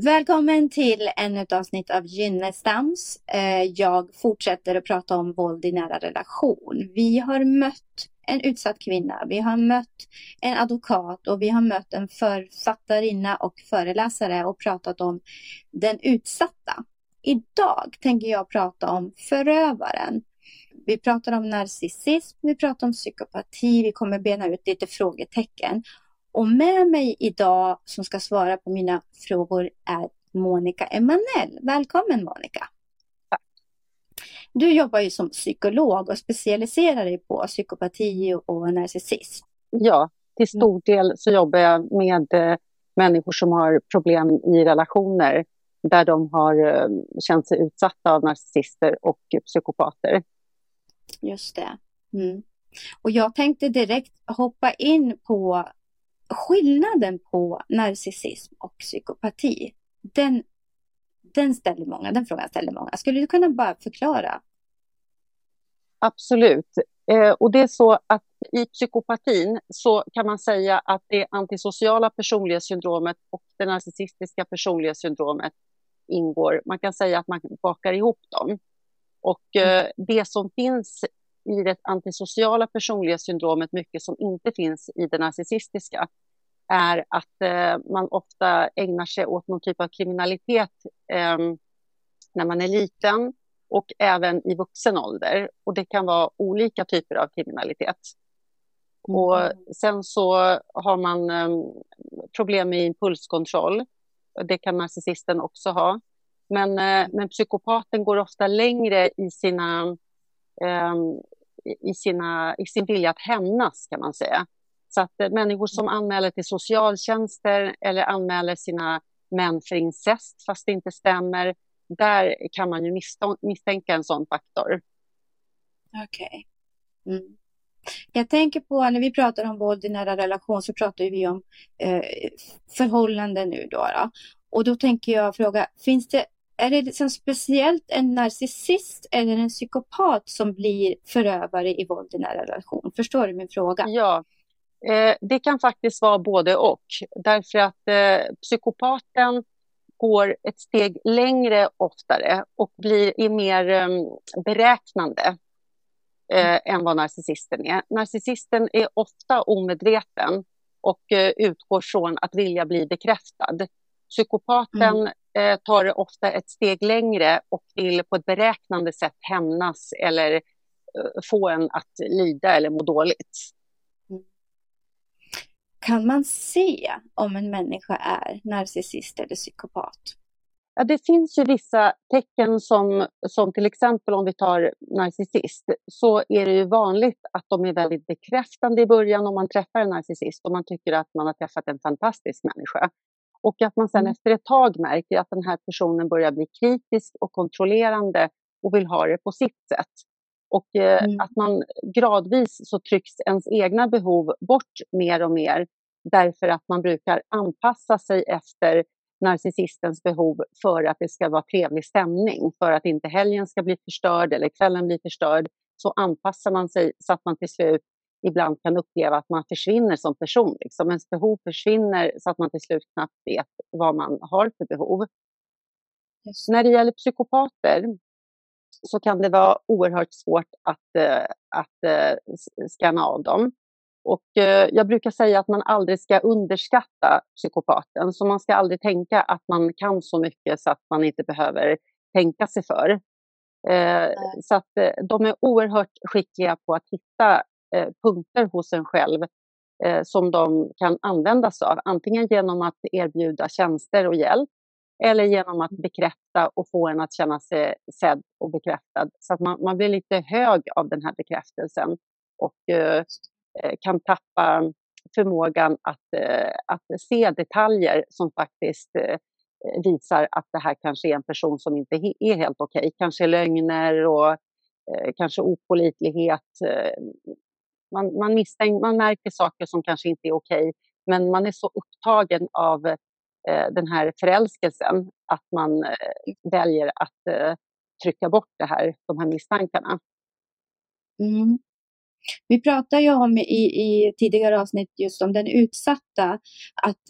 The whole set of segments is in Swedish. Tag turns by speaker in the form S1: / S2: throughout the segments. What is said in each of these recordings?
S1: Välkommen till ännu ett avsnitt av Gynnestams. Eh, jag fortsätter att prata om våld i nära relation. Vi har mött en utsatt kvinna, vi har mött en advokat och vi har mött en författarinna och föreläsare och pratat om den utsatta. Idag tänker jag prata om förövaren. Vi pratar om narcissism, vi pratar om psykopati, vi kommer bena ut lite frågetecken. Och med mig idag som ska svara på mina frågor är Monica Emanuel. Välkommen Monica! Tack. Du jobbar ju som psykolog och specialiserar dig på psykopati och narcissism.
S2: Ja, till stor del så jobbar jag med eh, människor som har problem i relationer där de har eh, känt sig utsatta av narcissister och psykopater.
S1: Just det. Mm. Och jag tänkte direkt hoppa in på skillnaden på narcissism och psykopati. Den, den ställer många, den frågan ställer många. Skulle du kunna bara förklara?
S2: Absolut. Eh, och det är så att i psykopatin så kan man säga att det antisociala personlighetssyndromet och det narcissistiska personlighetssyndromet ingår. Man kan säga att man bakar ihop dem. Och eh, mm. det som finns i det antisociala personlighetssyndromet, mycket som inte finns i det narcissistiska, är att eh, man ofta ägnar sig åt någon typ av kriminalitet eh, när man är liten och även i vuxen ålder. Och det kan vara olika typer av kriminalitet. Mm. Och sen så har man eh, problem med impulskontroll. Det kan narcissisten också ha. Men, eh, men psykopaten går ofta längre i sina eh, i, sina, i sin vilja att hämnas, kan man säga. Så att eh, människor som anmäler till socialtjänster eller anmäler sina män för incest, fast det inte stämmer, där kan man ju misstänka en sån faktor.
S1: Okej. Okay. Mm. Jag tänker på när vi pratar om våld i nära relation så pratar vi om eh, förhållanden nu då, då. Och då tänker jag fråga, finns det är det liksom speciellt en narcissist eller en psykopat som blir förövare i våld i nära relation? Förstår du min fråga?
S2: Ja, eh, det kan faktiskt vara både och. Därför att eh, psykopaten går ett steg längre oftare och blir är mer eh, beräknande eh, än vad narcissisten är. Narcissisten är ofta omedveten och eh, utgår från att vilja bli bekräftad. Psykopaten mm eh, tar det ofta ett steg längre och vill på ett beräknande sätt hämnas eller få en att lida eller må dåligt.
S1: Kan man se om en människa är narcissist eller psykopat?
S2: Ja, det finns ju vissa tecken som, som till exempel om vi tar narcissist, så är det ju vanligt att de är väldigt bekräftande i början om man träffar en narcissist och man tycker att man har träffat en fantastisk människa. Och att man sen mm. efter ett tag märker att den här personen börjar bli kritisk och kontrollerande och vill ha det på sitt sätt. Och eh, mm. att man gradvis så trycks ens egna behov bort mer och mer därför att man brukar anpassa sig efter narcissistens behov för att det ska vara trevlig stämning, för att inte helgen ska bli förstörd eller kvällen bli förstörd, så anpassar man sig så att man till slut ibland kan uppleva att man försvinner som person. Liksom. Ens behov försvinner så att man till slut knappt vet vad man har för behov. Just. När det gäller psykopater så kan det vara oerhört svårt att, eh, att eh, scanna av dem. Och eh, jag brukar säga att man aldrig ska underskatta psykopaten. Så man ska aldrig tänka att man kan så mycket så att man inte behöver tänka sig för. Så att de är oerhört skickliga på att hitta Eh, punkter hos en själv eh, som de kan använda sig av. Antingen genom att erbjuda tjänster och hjälp eller genom att bekräfta och få en att känna sig sedd och bekräftad. Så att man, man blir lite hög av den här bekräftelsen och eh, eh Eh, kan tappa förmågan att, eh, att se detaljer som faktiskt eh, visar att det här kanske är en person som inte är helt okej. Okay. Kanske lögner och kanske opolitlighet, man, man, misstänker, man märker saker som kanske inte är okej, men man är så upptagen av den här förälskelsen att man väljer att trycka bort det här, de här misstankarna.
S1: Mm. Vi pratade ju om i, i tidigare avsnitt just om den utsatta, att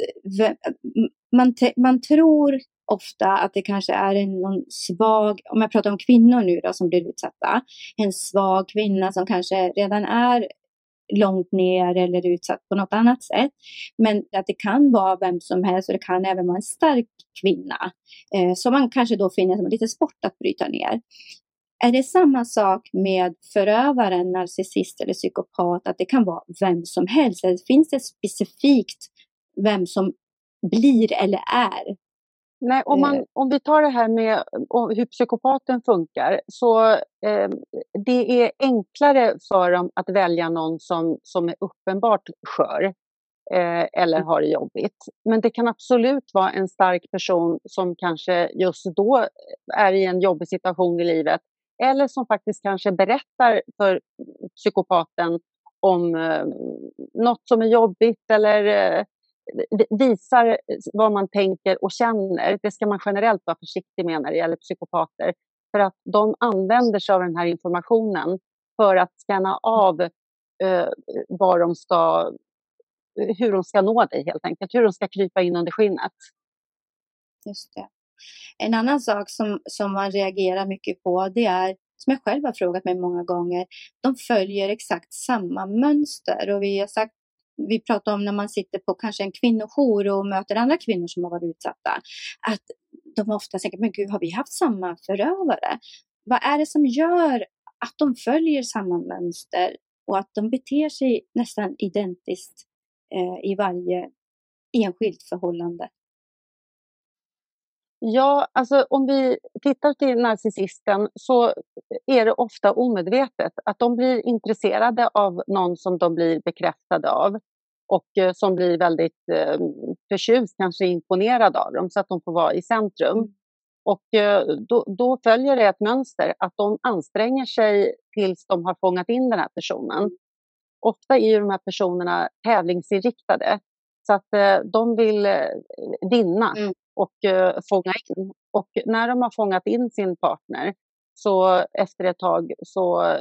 S1: man, man tror ofta att det kanske är en någon svag, om jag pratar om kvinnor nu då som blir utsatta, en svag kvinna som kanske redan är långt ner eller utsatt på något annat sätt. Men att det kan vara vem som helst och det kan även vara en stark kvinna. Eh, som man kanske då finner som lite sport att bryta ner. Är det samma sak med förövaren, narcissist eller psykopat, att det kan vara vem som helst? Eller finns det specifikt vem som blir eller är
S2: Nej, om, man, eh. om vi tar det här med hur psykopaten funkar, så eh, det är enklare för dem att välja någon som, som är uppenbart skör eh, eller mm. har det jobbigt. Men det kan absolut vara en stark person som kanske just då är i en jobbig situation i livet eller som faktiskt kanske berättar för psykopaten om eh, något som är jobbigt eller eh, visar vad man tänker och känner. Det ska man generellt vara försiktig med när det gäller psykopater. För att de använder sig av den här informationen för att scanna av eh, var de ska, hur de ska nå dig helt enkelt, hur de ska krypa in under skinnet.
S1: Just det. En annan sak som, som man reagerar mycket på det är, som jag själv har frågat mig många gånger, de följer exakt samma mönster och vi har sagt vi pratar om när man sitter på kanske en kvinnojour och möter andra kvinnor som har varit utsatta, att de ofta tänker, men gud, har vi haft samma förövare? Vad är det som gör att de följer samma mönster och att de beter sig nästan identiskt eh, i varje enskilt förhållande?
S2: Ja, alltså om vi tittar till narcissisten så är det ofta omedvetet att de blir intresserade av någon som de blir bekräftade av och eh, som blir väldigt eh, förtjust, kanske imponerad av dem så att de får vara i centrum. Mm. Och eh, då, då, följer det ett mönster att de anstränger sig tills de har fångat in den här personen. Mm. Ofta är de här personerna tävlingsinriktade så att eh, de vill vinna. Mm och eh, fånga in. Och när de har fångat in sin partner så efter ett tag så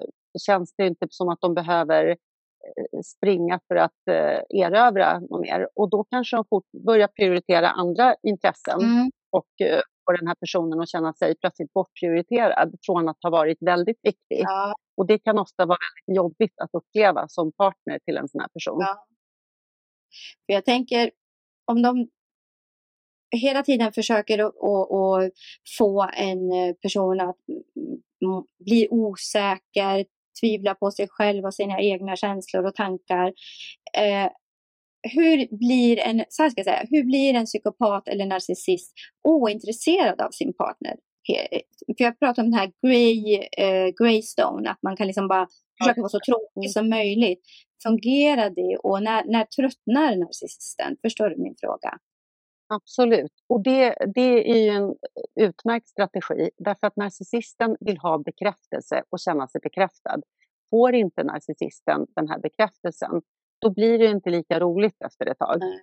S2: känns det inte som att de behöver eh, springa för att eh, erövra något mer. Och då kanske de fort börjar prioritera andra intressen mm. och eh, får den här personen att känna sig plötsligt bortprioriterad från att ha varit väldigt viktig. Ja. Och det kan ofta vara väldigt jobbigt att uppleva som partner till en sån här person. Ja.
S1: För jag tänker, om de hela tiden försöker att få en eh, person att bli osäker, tvivla på sig själv och sina egna känslor och tankar. Eh, hur blir en, så ska jag säga, hur blir en psykopat eller narcissist ointresserad av sin partner? För jag pratar om den här grey, eh, greystone, att man kan liksom bara försöka vara så tråkig som möjligt. Fungerar det och när, när tröttnar narcissisten? Förstår du min fråga?
S2: Absolut. Och det, det är ju en utmärkt strategi därför att narcissisten vill ha bekräftelse och känna sig bekräftad. Får inte narcissisten den här bekräftelsen, då blir det inte lika roligt efter ett tag. Nej.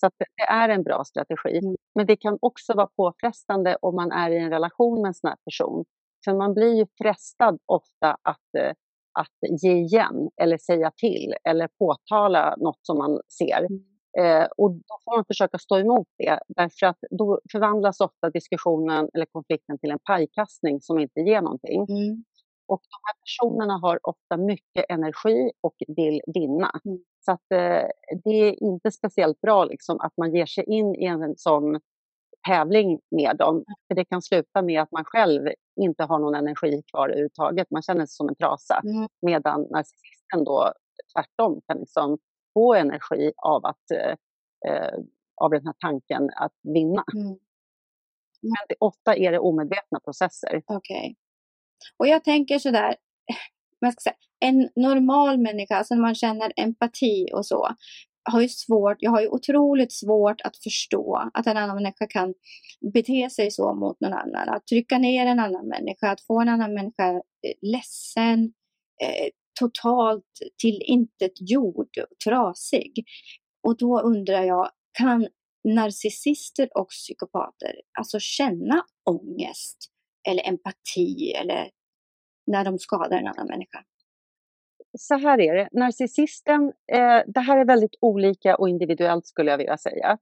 S2: Så det är en bra strategi. Mm. Men det kan också vara påfrestande om man är i en relation med en sån här person. För man blir ju frestad ofta att, eh, att ge igen eller säga till eller påtala något som man ser. Mm. Eh, och då får man försöka stå emot det, därför att då förvandlas ofta diskussionen eller konflikten till en pajkastning som inte ger någonting. Mm. Och de här personerna har ofta mycket energi och vill vinna. Mm. Så att, eh, det är inte speciellt bra liksom, att man ger sig in i en sån tävling med dem. För det kan sluta med att man själv inte har någon energi kvar överhuvudtaget. Man känner sig som en trasa. Mm. Medan narcissisten då tvärtom kan liksom få energi av, att, eh, eh, av den här tanken att vinna. Mm. Men det, ofta är det omedvetna processer.
S1: Okej. Okay. Och jag tänker sådär, man ska säga, en normal människa, alltså när man känner empati och så, har ju svårt, jag har ju otroligt svårt att förstå att en annan människa kan bete sig så mot någon annan. Att trycka ner en annan människa, att få en annan människa eh, ledsen, eh, totalt till intet jord, trasig. Och då undrar jag, kan narcissister och psykopater alltså känna ångest eller empati eller när de skadar en annan människa?
S2: Så här är det, narcissisten, eh, det här är väldigt olika och individuellt skulle jag vilja säga.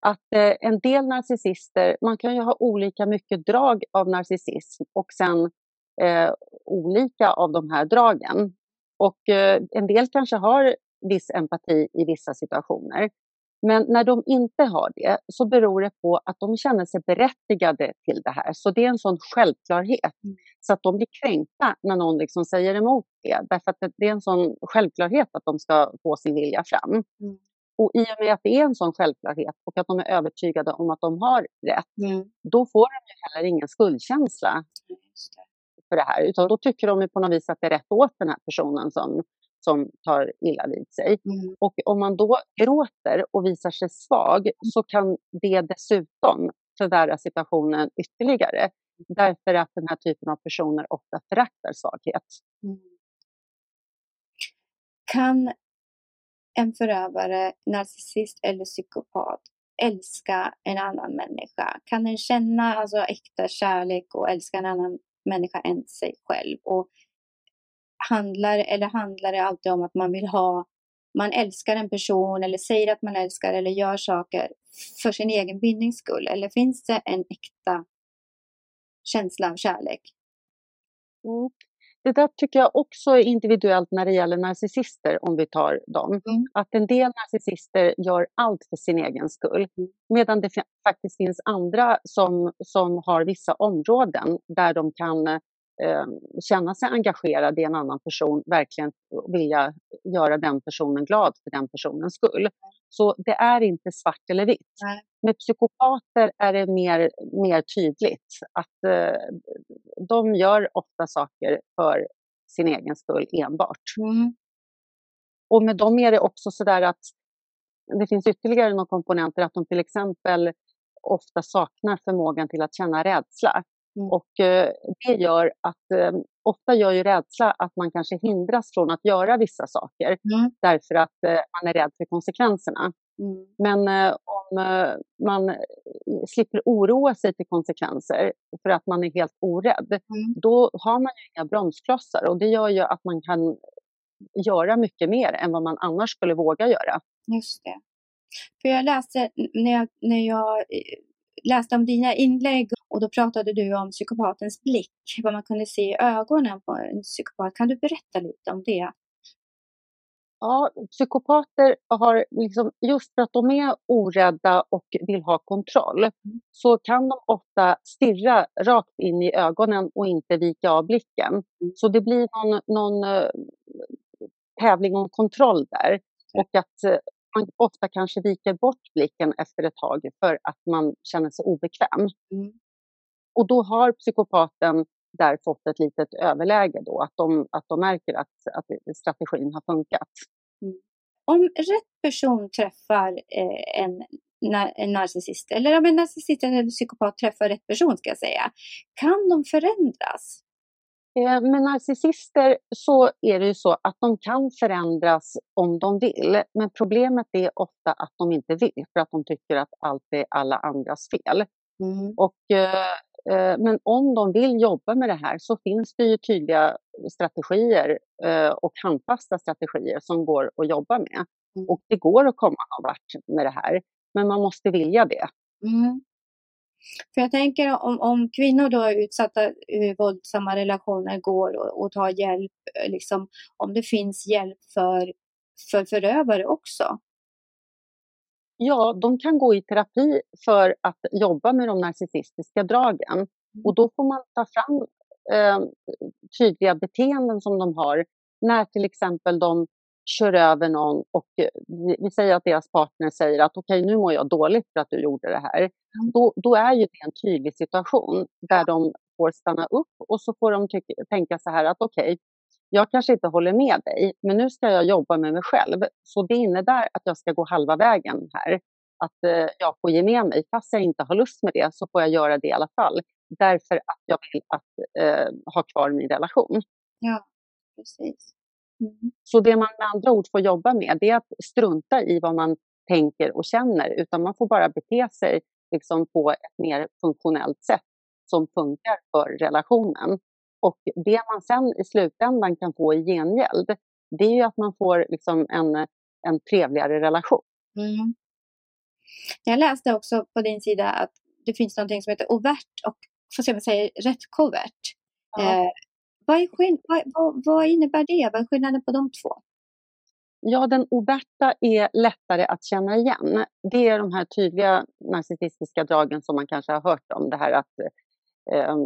S2: att eh, en del narcissister, man kan ju ha olika mycket drag av narcissism och sen eh, olika av de här dragen. Och eh, en del kanske har viss empati i vissa situationer. Men när de inte har det så beror det på att de känner sig berättigade till det här. Så det är en sån självklarhet. Mm. Så att de blir kränkta när någon liksom säger emot det. Därför att det är en sån självklarhet att de ska få sin vilja fram. Mm. Och i och med att det är en sån självklarhet och att de är övertygade om att de har rätt, mm. då får de ju heller ingen skuldkänsla för det här. Utan då tycker de på något vis att det är rätt åt den här personen som, som tar illa vid sig. Mm. Och om man då gråter och visar sig svag så kan det dessutom förvärra situationen ytterligare. Därför att den här typen av personer ofta föraktar svaghet. Mm.
S1: Kan en förövare, narcissist eller psykopat älska en annan människa? Kan den känna alltså, äkta kärlek och älska en annan människa än sig själv? Och handlar, eller handlar det alltid om att man vill ha, man älskar en person eller säger att man älskar eller gör saker för sin egen vinnings skull? Eller finns det en äkta känsla av kärlek?
S2: Mm. Det där tycker jag också är individuellt när det gäller narcissister, om vi tar dem. Mm. Att en del narcissister gör allt för sin egen skull, mm. medan det faktiskt finns andra som, som har vissa områden där de kan eh, känna sig engagerad i en annan person, verkligen vilja göra den personen glad för den personens skull. Så det är inte svart eller vitt. Nej. Med psykopater är det mer, mer tydligt att eh, de gör ofta saker för sin egen skull enbart. Mm. Och med dem är det också så där att det finns ytterligare några komponenter, att de till exempel ofta saknar förmågan till att känna rädsla. Mm. Och eh, det gör att, eh, ofta gör ju rädsla att man kanske hindras från att göra vissa saker mm. därför att eh, man är rädd för konsekvenserna. Mm. Men om man slipper oroa sig till konsekvenser för att man är helt orädd, mm. då har man ju inga bromsklossar och det gör ju att man kan göra mycket mer än vad man annars skulle våga göra.
S1: Just det. För jag läste, när jag, när jag läste om dina inlägg och då pratade du om psykopatens blick, vad man kunde se i ögonen på en psykopat. Kan du berätta lite om det?
S2: Ja, psykopater har, liksom, just för att de är orädda och vill ha kontroll, mm. så kan de ofta stirra rakt in i ögonen och inte vika av blicken. Mm. Så det blir någon, någon uh, tävling om kontroll där. Och att uh, man ofta kanske viker bort blicken efter ett tag för att man känner sig obekväm. Mm. Och då har psykopaten där fått ett litet överläge då, att de, att de märker att, att strategin har funkat.
S1: Mm. Om rätt person träffar eh, en, en narcissist, eller om en narcissist eller psykopat träffar rätt person ska jag säga, kan de förändras?
S2: Eh, med narcissister så är det ju så att de kan förändras om de vill. Men problemet är ofta att de inte vill för att de tycker att allt är alla andras fel. Mm. Och, eh, men om de vill jobba med det här så finns det ju tydliga strategier eh, och handfasta strategier som går att jobba med. Mm. Och det går att komma någon vart med det här, men man måste vilja det. Mm.
S1: För jag tänker om, om kvinnor då är utsatta i våldsamma relationer går och, och tar hjälp, eh, liksom, om det finns hjälp för, för förövare också?
S2: Ja, de kan gå i terapi för att jobba med de narcissistiska dragen. Mm. Och då får man ta fram eh, tydliga beteenden som de har när till exempel de kör över någon och eh, vi säger att deras partner säger att okej, okay, nu mår jag dåligt för att du gjorde det här. Mm. Då, då, är ju det en tydlig situation där de får stanna upp och så får de tänka så här att okej, okay, jag kanske inte håller med dig, men nu ska jag jobba med mig själv. Så det innebär att jag ska gå halva vägen här. Att eh, jag får ge med mig. Fast jag inte har lust med det så får jag göra det i alla fall. Därför att jag vill att, eh, ha kvar min relation.
S1: Ja, precis.
S2: Mm. Så det man med andra ord får jobba med det är att strunta i vad man tänker och känner utan man får bara bete sig liksom på ett mer funktionellt sätt som funkar för relationen. Och det man sen i slutändan kan få i gengäld det är ju att man får liksom en, en trevligare relation. Mm.
S1: Jag läste också på din sida att det finns något som heter overt och får se om jag säger rätt covert. Ja. Eh, vad, är vad, vad, vad, innebär det? Vad är skillnaden på de två?
S2: Ja, den overta är lättare att känna igen. Det är de här tydliga narcissistiska dragen som man kanske har hört om. Det här att eh,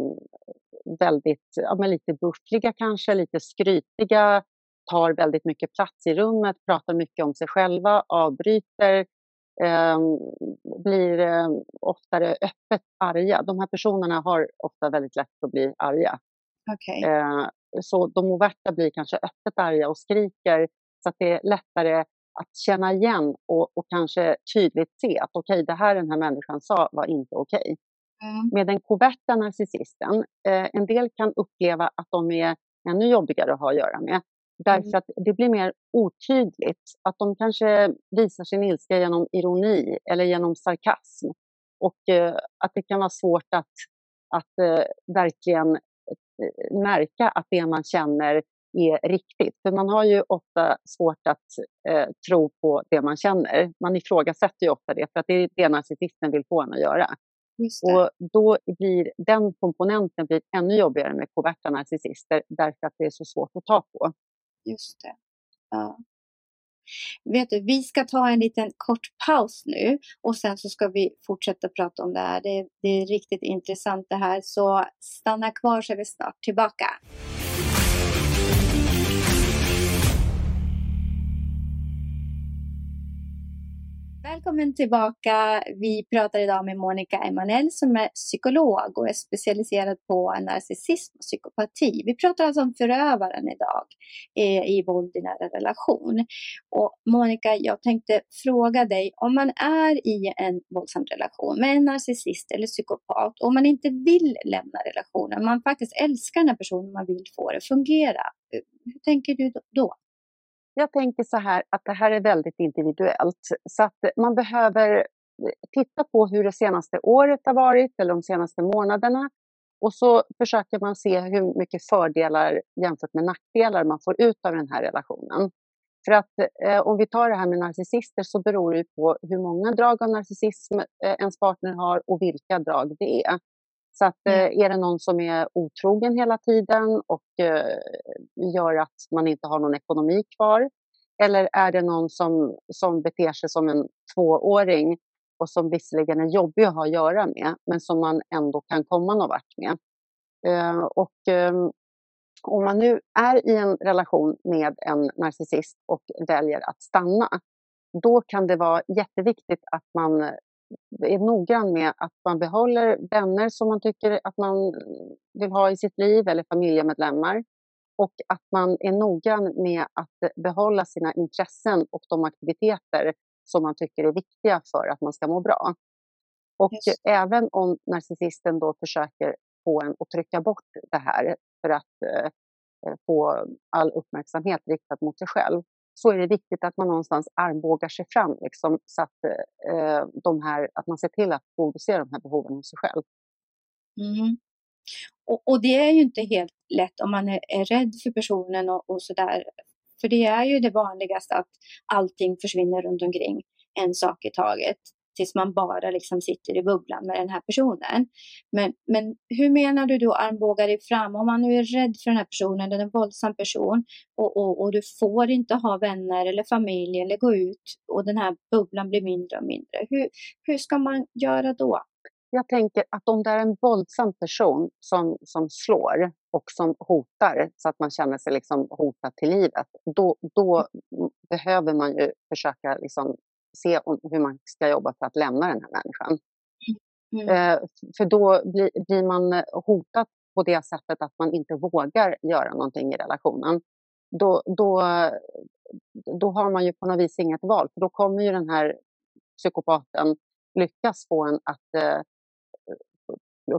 S2: väldigt, ja, men lite buffliga kanske, lite skrytiga, tar väldigt mycket plats i rummet, pratar mycket om sig själva, avbryter, eh, blir eh, oftare öppet arga. De här personerna har ofta väldigt lätt att bli arga.
S1: Okay.
S2: Eh, så de overta blir kanske öppet arga och skriker så att det är lättare att känna igen och, och kanske tydligt se att okej, okay, det här den här människan sa var inte okej. Okay. Mm. Med den koverta narcissisten, eh, en del kan uppleva att de är ännu jobbigare att ha att göra med. Därför mm. att det blir mer otydligt. Att de kanske visar sin ilska genom ironi eller genom sarkasm. Och eh, att det kan vara svårt att, att eh, verkligen eh, märka att det man känner är riktigt. För man har ju ofta svårt att eh, tro på det man känner. Man ifrågasätter ju ofta det, för att det är det narcissisten vill få en att göra. Och då blir den komponenten blir ännu jobbigare med koverta narcissister därför att det är så svårt att ta på.
S1: Just det. Ja. Vet du, vi ska ta en liten kort paus nu och sen så ska vi fortsätta prata om det här. Det, det är riktigt intressant det här, så stanna kvar så är vi snart tillbaka. Välkommen tillbaka. Vi pratar idag med Monica Emanuel som är psykolog och är specialiserad på narcissism och psykopati. Vi pratar alltså om förövaren idag eh, i våld i nära relation. Och Monica, jag tänkte fråga dig om man är i en våldsam relation med en narcissist eller psykopat och man inte vill lämna relationen, man faktiskt älskar den här personen, man vill få det att fungera. Eh, hur tänker du då?
S2: Jag tänker så här att det här är väldigt individuellt. Så att man behöver eh, titta på hur det senaste året har varit eller de senaste månaderna. Och så försöker man se hur mycket fördelar jämfört med nackdelar man får ut av den här relationen. För att eh, om vi tar det här med narcissister så beror det på hur många drag av narcissism eh, ens partner har och vilka drag det är. Så att, mm. Eh, är det någon som är otrogen hela tiden och eh, gör att man inte har någon ekonomi kvar? Eller är det någon som, som beter sig som en tvååring och som visserligen är jobbig att ha att göra med, men som man ändå kan komma någon vart med? Eh, och eh, om man nu är i en relation med en narcissist och väljer att stanna, då kan det vara jätteviktigt att man är noggrann med att man behåller vänner som man tycker att man vill ha i sitt liv eller familjemedlemmar. Och att man är noggrann med att behålla sina intressen och de aktiviteter som man tycker är viktiga för att man ska må bra. Och yes. även om narcissisten då försöker få en att trycka bort det här för att eh, få all uppmärksamhet riktad mot sig själv, så är det viktigt att man någonstans armbågar sig fram liksom, så att, eh, eh, de här, att man ser till att tillgodose de här behoven hos sig själv.
S1: Mm. Och, och, det är ju inte helt lätt om man är, är rädd för personen och, och sådär. För det är ju det vanligaste att allting försvinner runt omkring en sak i taget tills man bara liksom sitter i bubblan med den här personen. Men, men hur menar du då armbågar dig fram? Om man nu är rädd för den här personen, den är en våldsam person och, och, och du får inte ha vänner eller familj eller gå ut och den här bubblan blir mindre och mindre. Hur, hur ska man göra då?
S2: Jag tänker att om det är en våldsam person som, som slår och som hotar så att man känner sig liksom hotad till livet, då, då behöver man ju försöka liksom se hur man ska jobba för att lämna den här människan. Mm. Eh, för då blir, man hotad på det sättet att man inte vågar göra någonting i relationen. Då, då, då har man ju på något vis inget val, för då kommer ju den här psykopaten lyckas få en att eh,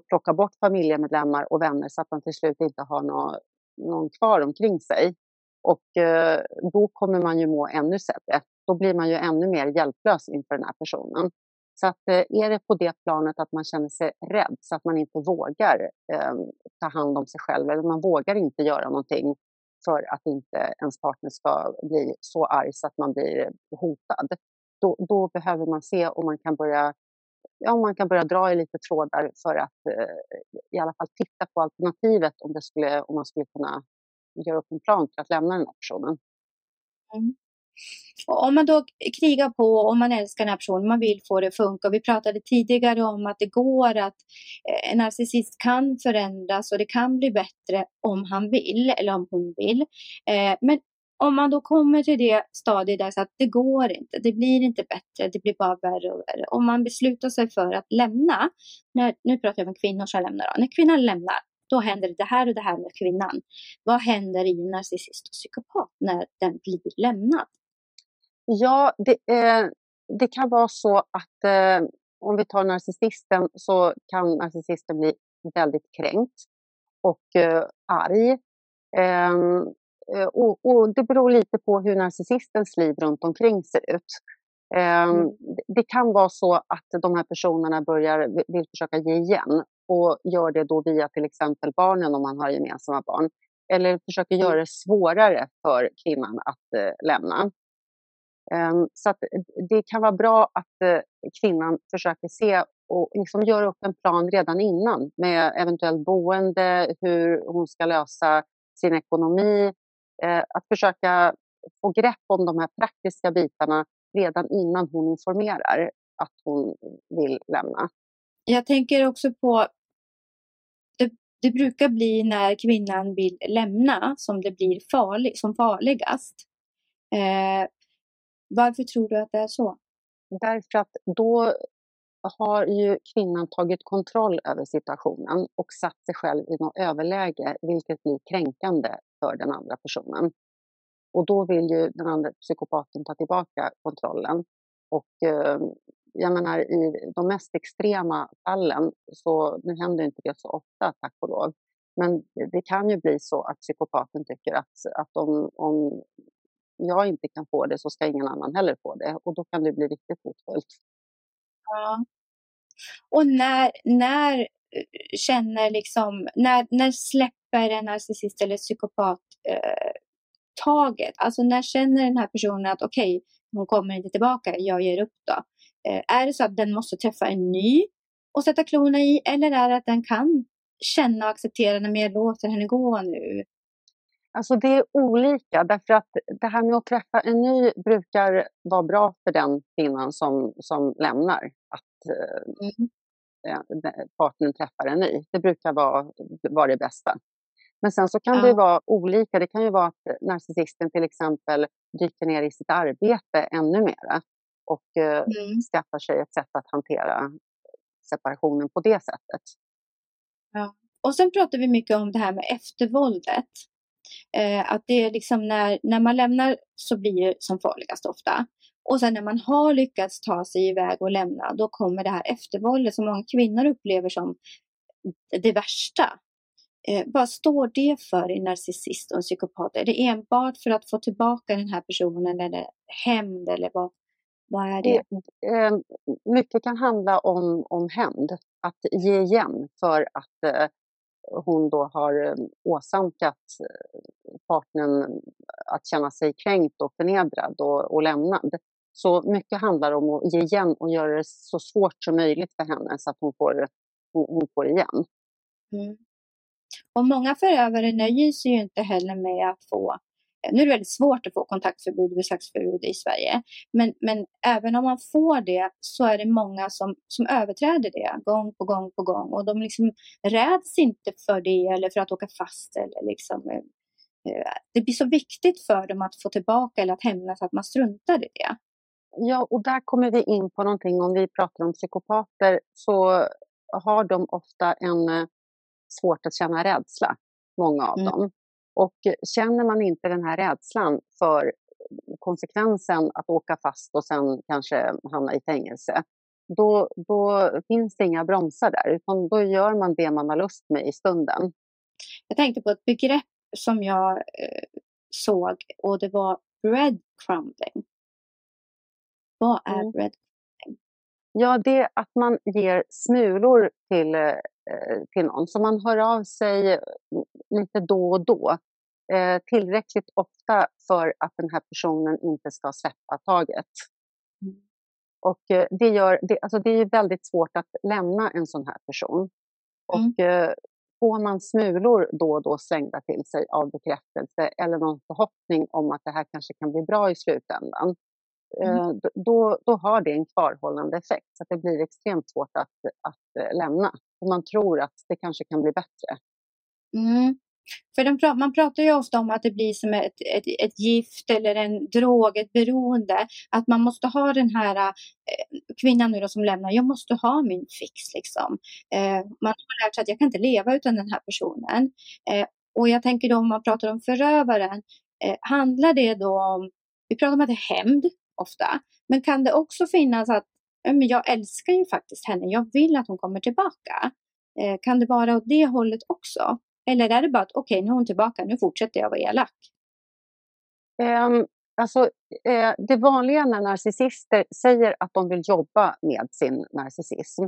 S2: plocka bort familjemedlemmar och vänner så att man till slut inte har någon, någon kvar omkring sig. Och eh, då kommer man ju må ännu sämre då blir man ju ännu mer hjälplös inför den här personen. Så att, eh, är det på det planet att man känner sig rädd så att man inte vågar eh, ta hand om sig själv eller man vågar inte göra någonting för att inte ens partner ska bli så arg så att man blir hotad. då, då behöver man se om man kan börja ja, man kan börja dra i lite trådar för att eh, i alla fall titta på alternativet om, det skulle, om man skulle kunna göra upp en plan för att lämna den här personen.
S1: Mm. Och om man då krigar på, och man älskar den här personen, man vill få det att funka. Vi pratade tidigare om att det går att eh, en narcissist kan förändras och det kan bli bättre om han vill eller om hon vill. Eh, men om man då kommer till det stadiet där så att det går inte, det blir inte bättre, det blir bara värre och värre. Om man beslutar sig för att lämna, när, nu pratar jag om kvinnor som lämnar, då. när kvinnan lämnar, då händer det här och det här med kvinnan. Vad händer i en narcissist och psykopat när den blir lämnad?
S2: Ja, det, eh, det kan vara så att eh, om vi tar narcissisten så kan narcissisten bli väldigt kränkt och eh, arg. Ehm, eh, och, och, det beror lite på hur narcissistens liv runt omkring ser ut. Ehm, mm. Det kan vara så att de här personerna börjar, vill försöka ge igen och gör det då via till exempel barnen om man har gemensamma barn. Eller försöker göra det svårare för kvinnan att eh, lämna. Ehm, så att eh, det kan vara bra att eh, kvinnan försöker se och liksom göra upp en plan redan innan med eventuellt boende, hur hon ska lösa sin ekonomi. Eh, att försöka få grepp om de här praktiska bitarna redan innan hon informerar att hon vill lämna.
S1: Jag tänker också på det, det brukar bli när kvinnan vill lämna som det blir farlig, som farligast. Eh, varför tror du att det är så?
S2: Därför att då har ju kvinnan tagit kontroll över situationen och satt sig själv i något överläge, vilket blir kränkande för den andra personen. Och då vill ju den andra psykopaten ta tillbaka kontrollen. Och eh, jag menar i de mest extrema fallen, så nu händer inte det så ofta tack och lov, men det kan ju bli så att psykopaten tycker att, att om, om jag inte kan få det så ska ingen annan heller få det. Och då kan det bli riktigt hotfullt.
S1: Ja. Och när, när eh, känner liksom, när, när släpper en narcissist eller psykopat eh, taget? Alltså när känner den här personen att okej, okay, hon kommer inte tillbaka, jag ger upp då. Eh, är det så att den måste träffa en ny och sätta klorna i eller är det att den kan känna och acceptera, när jag låter henne gå nu.
S2: Alltså det är olika, därför att det här med att träffa en ny brukar vara bra för den kvinnan som, som lämnar. Att mm. eh, partnern träffar en ny. Det brukar vara, vara det bästa. Men sen så kan ja. det vara olika. Det kan ju vara att narcissisten till exempel dyker ner i sitt arbete ännu mera och eh, mm. skaffar sig ett sätt att hantera separationen på det sättet.
S1: Ja. Och sen pratar vi mycket om det här med eftervåldet. Eh, att det är liksom när, när man lämnar så blir det som farligast ofta. Och sen när man har lyckats ta sig iväg och lämna, då kommer det här eftervåldet som många kvinnor upplever som det värsta. Eh, vad står det för i narcissist och en psykopat? Är det enbart för att få tillbaka den här personen eller hämnd eller vad, vad är det?
S2: Eh, eh mycket kan handla om, om hämnd, att ge igen för att eh, hon då har eh, åsamkat eh, partnern att känna sig kränkt och förnedrad och, och lämnad. Så mycket handlar om att ge igen och göra det så svårt som möjligt för henne så att hon får, hon får igen. Mm.
S1: Och många förövare nöjer sig ju inte heller med att få nu är det väldigt svårt att få kontaktförbud och besöksförbud i Sverige. Men, men även om man får det så är det många som, som överträder det gång på gång på gång. Och de liksom räds inte för det eller för att åka fast. Eller liksom, eh, eh, det blir så viktigt för dem att få tillbaka eller att hämnas att man struntar i det.
S2: Ja, och där kommer vi in på någonting. Om vi pratar om psykopater så har de ofta en eh, svårt att känna rädsla, många av mm. dem. Och känner man inte den här rädslan för konsekvensen att åka fast och sen kanske hamna i fängelse, då, då finns det inga bromsar där, utan då gör man det man har lust med i stunden.
S1: Jag tänkte på ett begrepp som jag eh, såg och det var breadcrumbing. Vad är mm. breadcrumbing?
S2: Ja, det är att man ger smulor till eh, till någon. Så man hör av sig lite då och då. Eh, tillräckligt ofta för att den här personen inte ska släppa taget. Och eh, det, gör, det, alltså det är väldigt svårt att lämna en sån här person. Mm. Och eh, får man smulor då och då slängda till sig av bekräftelse eller någon förhoppning om att det här kanske kan bli bra i slutändan, mm. Eh, då, då har det en kvarhållande effekt. Så det blir extremt svårt att, att lämna. Och man tror att det kanske kan bli bättre.
S1: Mm. För de, man pratar ju ofta om att det blir som ett, ett, ett, gift eller en drog, ett beroende. Att man måste ha den här eh, kvinnan nu då som lämnar, jag måste ha min fix. Liksom. Eh, man har lärt sig att jag kan inte leva utan den här personen. Eh, och jag tänker då om man pratar om förövaren, eh, handlar det då om, vi pratar om att det är hämnd ofta, men kan det också finnas att men jag älskar ju faktiskt henne, jag vill att hon kommer tillbaka. Eh, kan det vara åt det hållet också? Eller är det bara att okej, okay, nu är hon tillbaka, nu fortsätter jag vara elak?
S2: Um, alltså, uh, det vanliga när narcissister säger att de vill jobba med sin narcissism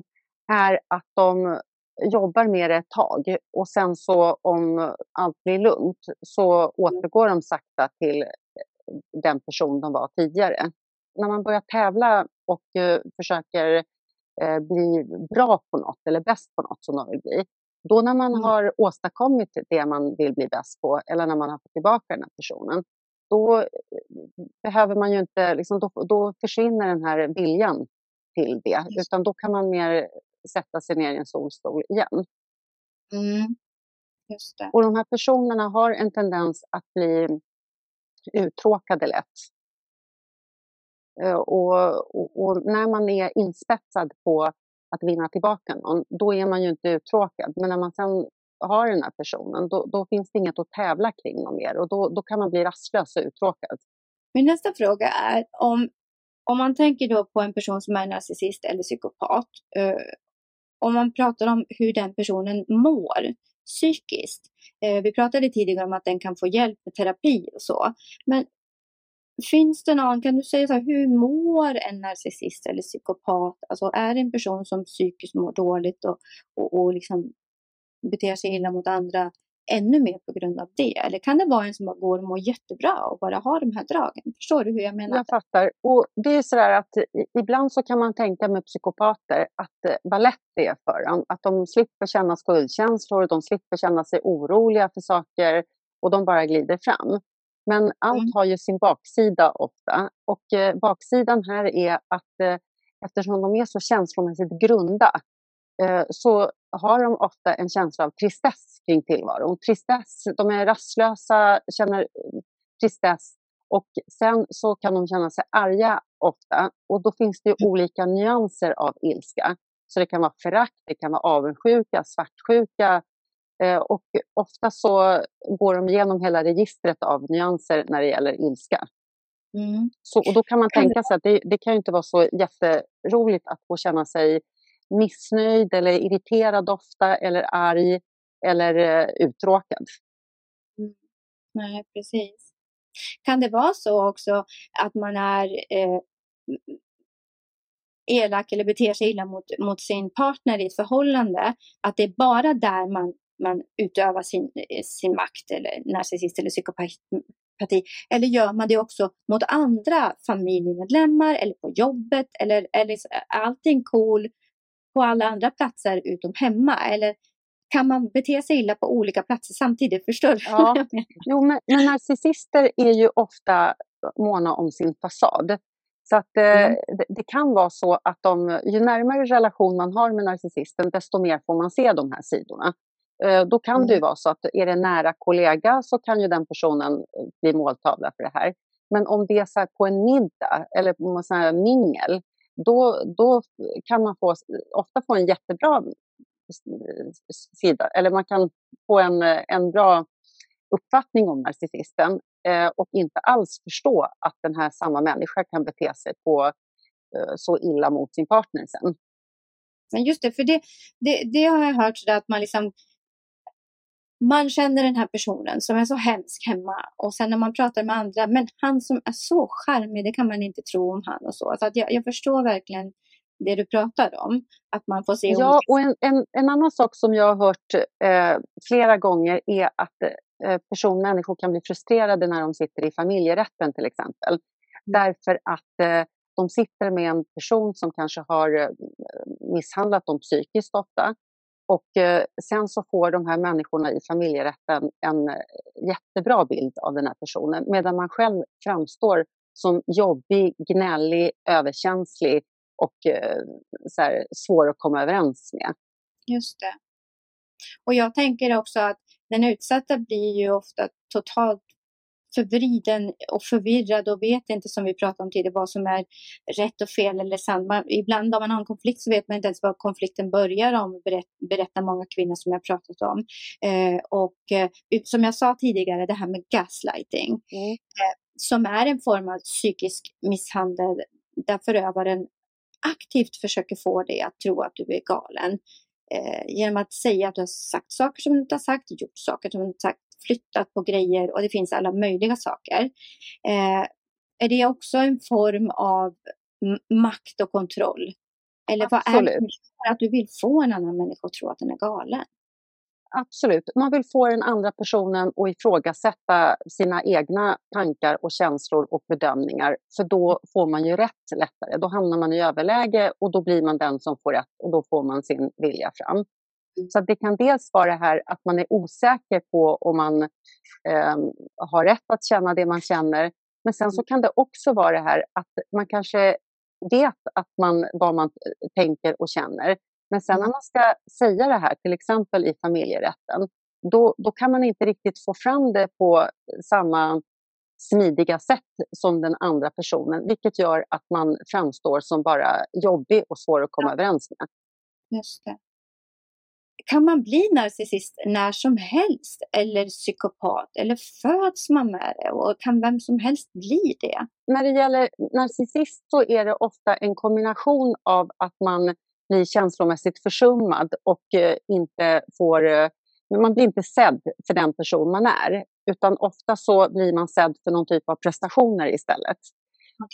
S2: är att de jobbar med det ett tag och sen så om allt blir lugnt så mm. återgår de sakta till eh, den person de var tidigare. När man börjar tävla och uh, försöker uh, bli bra på något eller bäst på något som de vill bli, då när man mm. har åstadkommit det man vill bli bäst på eller när man har fått tillbaka den här personen, då eh, behöver man ju inte, liksom, då, då försvinner den här viljan till det, utan då kan man mer sätta sig ner i en solstol igen.
S1: Mm.
S2: Och de här personerna har en tendens att bli uttråkade lätt. Eh, och, och, och, när man är inspetsad på att vinna tillbaka någon, då är man ju inte uttråkad. Men när man sen har den här personen, då, då finns det inget att tävla kring någon mer och då, då kan man bli rastlös och uttråkad.
S1: Min nästa fråga är om, om man tänker då på en person som är narcissist eller psykopat, eh, om man pratar om hur den personen mår psykiskt. Eh, vi pratade tidigare om att den kan få hjälp med terapi och så. Men Finns det någon, kan du säga så här, hur mår en narcissist eller psykopat? Alltså är det en person som psykiskt mår dåligt och, och, och liksom beter sig illa mot andra ännu mer på grund av det? Eller kan det vara en som går och mår jättebra och bara har de här dragen? Förstår du hur jag menar?
S2: Jag fattar. Och det är så att ibland så kan man tänka med psykopater att eh, vad lätt det är för dem. Att de slipper känna skuldkänslor, de slipper känna sig oroliga för saker och de bara glider fram. Men allt mm. har ju sin baksida ofta. Och eh, baksidan här är att eh, eftersom de är så känslomässigt grunda eh, så har de ofta en känsla av tristess kring tillvaron. Tristess, de är rastlösa, känner eh, tristess och sen så kan de känna sig arga ofta och då finns det mm. olika nyanser av ilska. Så det kan vara förakt, det kan vara avundsjuka, svartsjuka, och ofta så går de igenom hela registret av nyanser när det gäller ilska. Mm. Så, och då kan man tänka sig att det, det kan inte vara så jätteroligt att få känna sig missnöjd eller irriterad ofta eller arg eller uh, uttråkad.
S1: Mm. Nej, precis. Kan det vara så också att man är eh, elak eller beter sig illa mot, mot sin partner i ett förhållande, att det är bara där man man utövar sin, sin makt eller narcissist eller psykopati? Eller gör man det också mot andra familjemedlemmar eller på jobbet? Eller, eller är allting cool på alla andra platser utom hemma? Eller kan man bete sig illa på olika platser samtidigt? Förstår du?
S2: Ja. Jo, men, men narcissister är ju ofta måna om sin fasad. Så att eh, mm. det, det, kan vara så att de, ju närmare relation man har med narcissisten, desto mer får man se de här sidorna. Eh, då kan det ju mm. vara så att är det en nära kollega så kan ju den personen eh, bli måltavla för det här. Men om det är så på en middag eller på en mingel, då, då kan man få, ofta få en jättebra sida, eller man kan få en, en bra uppfattning om narcissisten eh, och inte alls förstå att den här samma människa kan bete sig på eh, så illa mot sin partner sen.
S1: Men just det, för det, det, det har jag hört att man liksom man känner den här personen som är så hemsk hemma och sen när man pratar med andra, men han som är så charmig, det kan man inte tro om han och så. så att jag, jag förstår verkligen det du pratar om, att man får se
S2: Ja, och en, en, en annan sak som jag har hört eh, flera gånger är att eh, person, människor kan bli frustrerade när de sitter i familjerätten till exempel. Mm. Därför att eh, de sitter med en person som kanske har eh, misshandlat dem psykiskt ofta. Och eh, sen så får de här människorna i familjerätten en eh, jättebra bild av den här personen medan man själv framstår som jobbig, gnällig, överkänslig och eh, så här, svår att komma överens med.
S1: Just det. Och jag tänker också att den utsatta blir ju ofta totalt förvriden och förvirrad och vet inte som vi pratade om tidigare vad som är rätt och fel eller sant. Man, ibland om man har en konflikt så vet man inte ens var konflikten börjar om, berätt, berättar många kvinnor som jag pratat om. Eh, och eh, som jag sa tidigare, det här med gaslighting, mm. eh, som är en form av psykisk misshandel där förövaren aktivt försöker få dig att tro att du är galen. Eh, genom att säga att du har sagt saker som du inte har sagt, gjort saker som du inte har sagt, flyttat på grejer och det finns alla möjliga saker. Eh, är det också en form av makt och kontroll? Eller vad är det att du vill få en annan människa att tro att den är galen?
S2: Absolut. Man vill få den andra personen att ifrågasätta sina egna tankar och känslor och bedömningar. För då får man ju rätt lättare. Då hamnar man i överläge och då blir man den som får rätt och då får man sin vilja fram. Så det kan dels vara det här att man är osäker på om man eh, har rätt att känna det man känner. Men sen så mm. kan det också vara det här att man kanske vet att man, vad man tänker och känner. Men sen när mm. man ska säga det här, till exempel i familjerätten, då, då kan man inte riktigt få fram det på samma smidiga sätt som den andra personen, vilket gör att man framstår som bara jobbig och svår att komma ja. överens med.
S1: Just det. Kan man bli narcissist när som helst eller psykopat eller föds man med det och kan vem som helst bli det?
S2: När det gäller narcissist så är det ofta en kombination av att man blir känslomässigt försummad och eh, inte får eh, man blir inte sedd för den person man är, utan ofta så blir man sedd för någon typ av prestationer istället.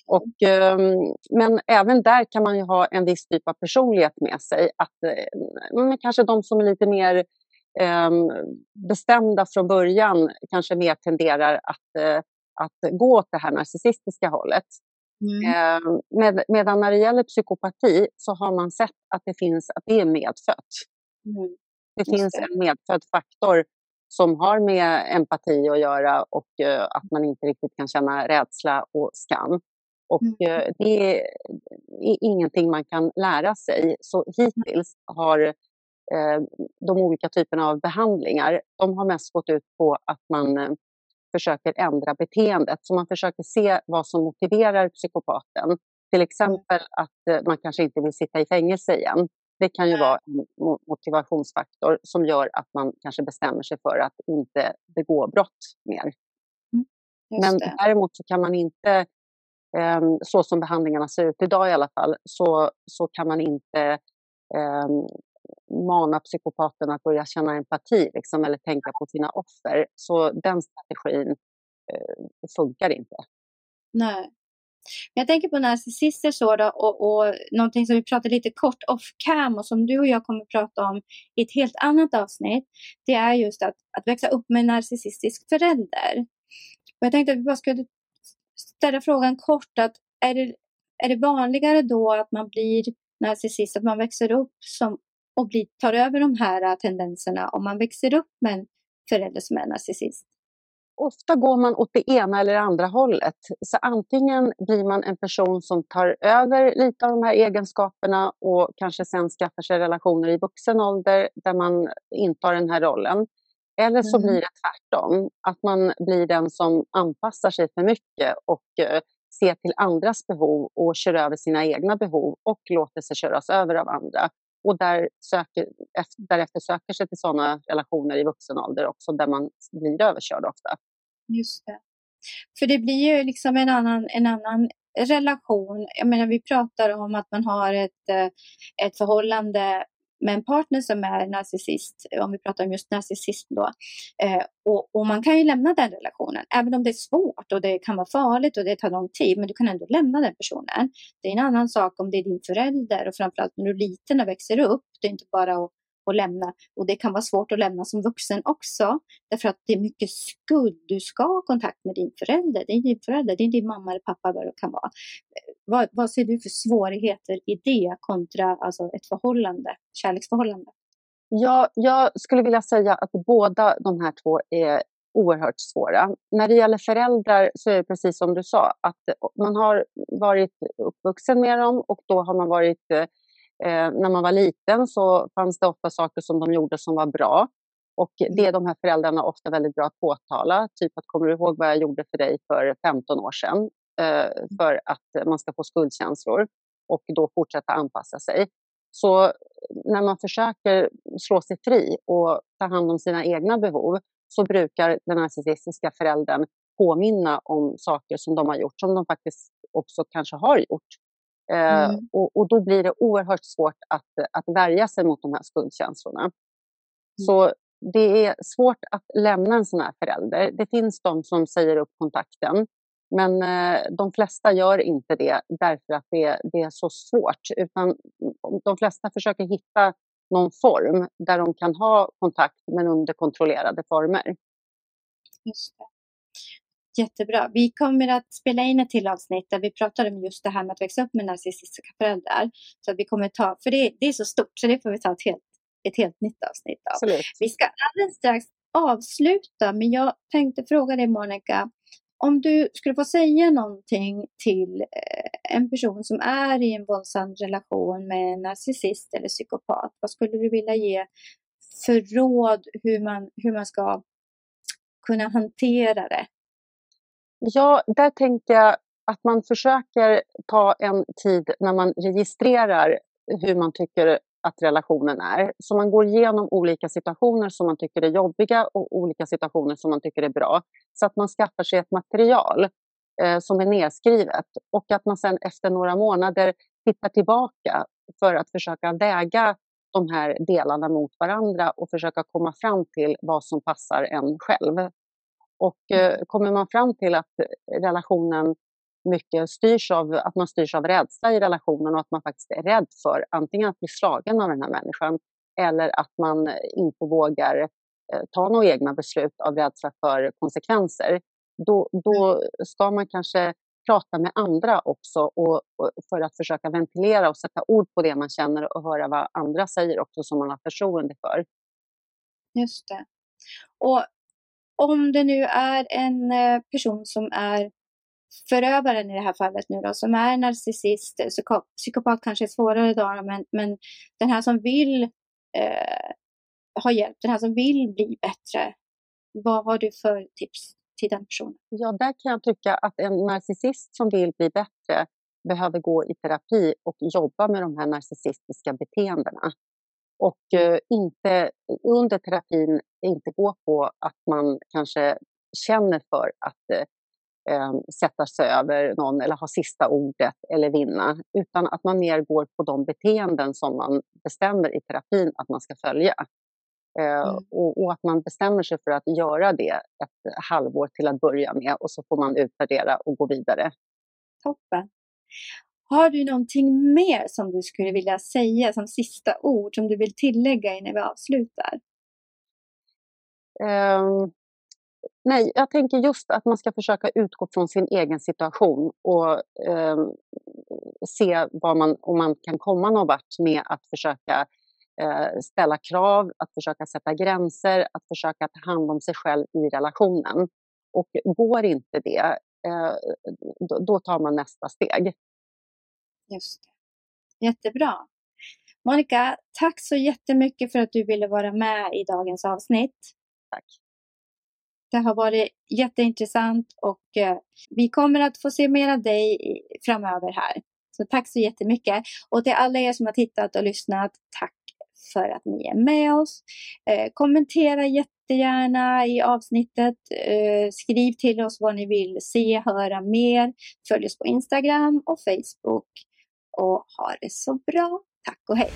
S2: Och, ehm, men även där kan man ju ha en viss typ av personlighet med sig. Att, eh, kanske de som är lite mer ehm, bestämda från början kanske mer tenderar att, att gå åt det här narcissistiska hållet. Mm. Eh, med, medan när det gäller psykopati så har man sett att det finns att det är medfött. Mm. Det Just finns det. en medfödd faktor som har med empati att göra och uh, att man inte riktigt kan känna rädsla och skam. Och mm. uh, det är, ingenting man kan lära sig. Så hittills har uh, de olika typerna av behandlingar, de har mest gått ut på att man försöker ändra beteendet. Så man försöker se vad som motiverar psykopaten. Till exempel att eh, man kanske inte vill sitta i fängelse igen. Det kan ju vara en motivationsfaktor som gör att man kanske bestämmer sig för att inte begå brott mer. Mm, Men däremot så kan man inte, Ehm, så som behandlingarna ser ut idag i alla fall, så, så kan man inte ehm, mana psykopaterna att börja känna empati liksom, eller tänka på sina offer. Så den strategin eh, funkar inte.
S1: Nej. Jag tänker på narcissister så då, och, och någonting som vi pratade lite kort off cam och som du och jag kommer att prata om i ett helt annat avsnitt. Det är just att, att växa upp med en narcissistisk förälder. Och jag tänkte att vi bara skulle ställa frågan kort att är det, är det vanligare då att man blir narcissist, att man växer upp som och blir, tar över de här äh, tendenserna om man växer upp med en förälder som är narcissist?
S2: Ofta går man åt det ena eller andra hållet. Så antingen blir man en person som tar över lite av de här egenskaperna och kanske sen skaffar sig relationer i vuxen ålder där man intar den här rollen. Eller så mm. blir det tvärtom, att man blir den som anpassar sig för mycket och eh, ser till andras behov och kör över sina egna behov och låter sig köras över av andra och där söker, därefter söker sig till sådana relationer i vuxen ålder också där man blir överkörd ofta.
S1: Just det. För det blir ju liksom en annan, en annan relation. Jag menar, vi pratar om att man har ett, eh, ett förhållande med en partner som är narcissist, om vi pratar om just narcissism då. Eh, och, och, man kan ju lämna den relationen, även om det är svårt och det kan vara farligt och det tar lång tid, men du kan ändå lämna den personen. Det är en annan sak om det är din förälder och framförallt när du är liten och växer upp. Det är inte bara att att lämna. Och det kan vara svårt att lämna som vuxen också. Därför att det är mycket skuld. Du ska ha kontakt med din förälder. Det är din förälder, det är din mamma eller pappa vad det kan vara. Eh, vad, vad ser du för svårigheter i det kontra alltså, ett förhållande, kärleksförhållande?
S2: Ja, jag skulle vilja säga att båda de här två är oerhört svåra. När det gäller föräldrar så är det precis som du sa, att man har varit uppvuxen med dem och då har man varit eh, Eh, när man var liten så fanns det ofta saker som de gjorde som var bra. Och det är de här föräldrarna ofta väldigt bra att påtala. Typ att kommer du ihåg vad jag gjorde för dig för 15 år sedan? Eh, för att man ska få skuldkänslor och då fortsätta anpassa sig. Så när man försöker slå sig fri och ta hand om sina egna behov så brukar den narcissistiska föräldern påminna om saker som de har gjort, som de faktiskt också kanske har gjort. Eh, mm. och, och, då blir det oerhört svårt att, att värja sig mot de här skuldkänslorna. Mm. Så det är svårt att lämna en sån här förälder. Det finns de som säger upp kontakten, men eh, de flesta gör inte det därför att det, det, är så svårt. Utan de flesta försöker hitta någon form där de kan ha kontakt men under kontrollerade former.
S1: Just det. Jättebra. Vi kommer att spela in ett till avsnitt där vi pratar om just det här med att växa upp med narcissistiska föräldrar. Så vi kommer ta, för det, det är så stort så det får vi ta ett helt, ett helt nytt avsnitt av. Absolut. Vi ska alldeles strax avsluta men jag tänkte fråga dig Monica, om du skulle få säga någonting till eh, en person som är i en våldsam relation med en narcissist eller psykopat, vad skulle du vilja ge för råd hur man, hur man ska kunna hantera det?
S2: Ja, där tänker jag att man försöker ta en tid när man registrerar hur man tycker att relationen är. Så man går igenom olika situationer som man tycker är jobbiga och olika situationer som man tycker är bra. Så att man skaffar sig ett material eh, som är nedskrivet och att man sen efter några månader tittar tillbaka för att försöka väga de här delarna mot varandra och försöka komma fram till vad som passar en själv. Och mm. eh, kommer man fram till att relationen mycket styrs av att man styrs av rädsla i relationen och att man faktiskt är rädd för antingen att bli slagen av den här människan eller att man inte vågar eh, ta några egna beslut av rädsla för konsekvenser. Då, då mm. ska man kanske prata med andra också och, och, för att försöka ventilera och sätta ord på det man känner och höra vad andra säger också som man har förtroende för.
S1: Just det. Och om det nu är en eh, person som är förövaren i det här fallet nu då, som är narcissist, eh, psykopat kanske är svårare då, men, men den här som vill eh, ha hjälp, den här som vill bli bättre, vad har du för tips till den personen?
S2: Ja, där kan jag tycka att en narcissist som vill bli bättre behöver gå i terapi och jobba med de här narcissistiska beteendena. Och eh, inte, under terapin inte gå på att man kanske känner för att eh, eh, sätta sig över någon eller ha sista ordet eller vinna, utan att man mer går på de beteenden som man bestämmer i terapin att man ska följa. Eh, mm. och, och, att man bestämmer sig för att göra det ett halvår till att börja med och så får man utvärdera och gå vidare.
S1: Toppen! Har du någonting mer som du skulle vilja säga som sista ord som du vill tillägga innan vi avslutar?
S2: Um, nej, jag tänker just att man ska försöka utgå från sin egen situation och um, se var man, om man kan komma någon vart med att försöka uh, ställa krav, att försöka sätta gränser, att försöka ta hand om sig själv i relationen. Och går inte det, uh, då, då tar man nästa steg.
S1: Just det. Jättebra. Monica, tack så jättemycket för att du ville vara med i dagens avsnitt.
S2: Tack.
S1: Det har varit jätteintressant och eh, vi kommer att få se mer av dig framöver här. Så tack så jättemycket. Och till alla er som har tittat och lyssnat, tack för att ni är med oss. Eh, kommentera jättegärna i avsnittet. Eh, skriv till oss vad ni vill se, höra mer. Följ oss på Instagram och Facebook och ha det så bra. Tack och hej!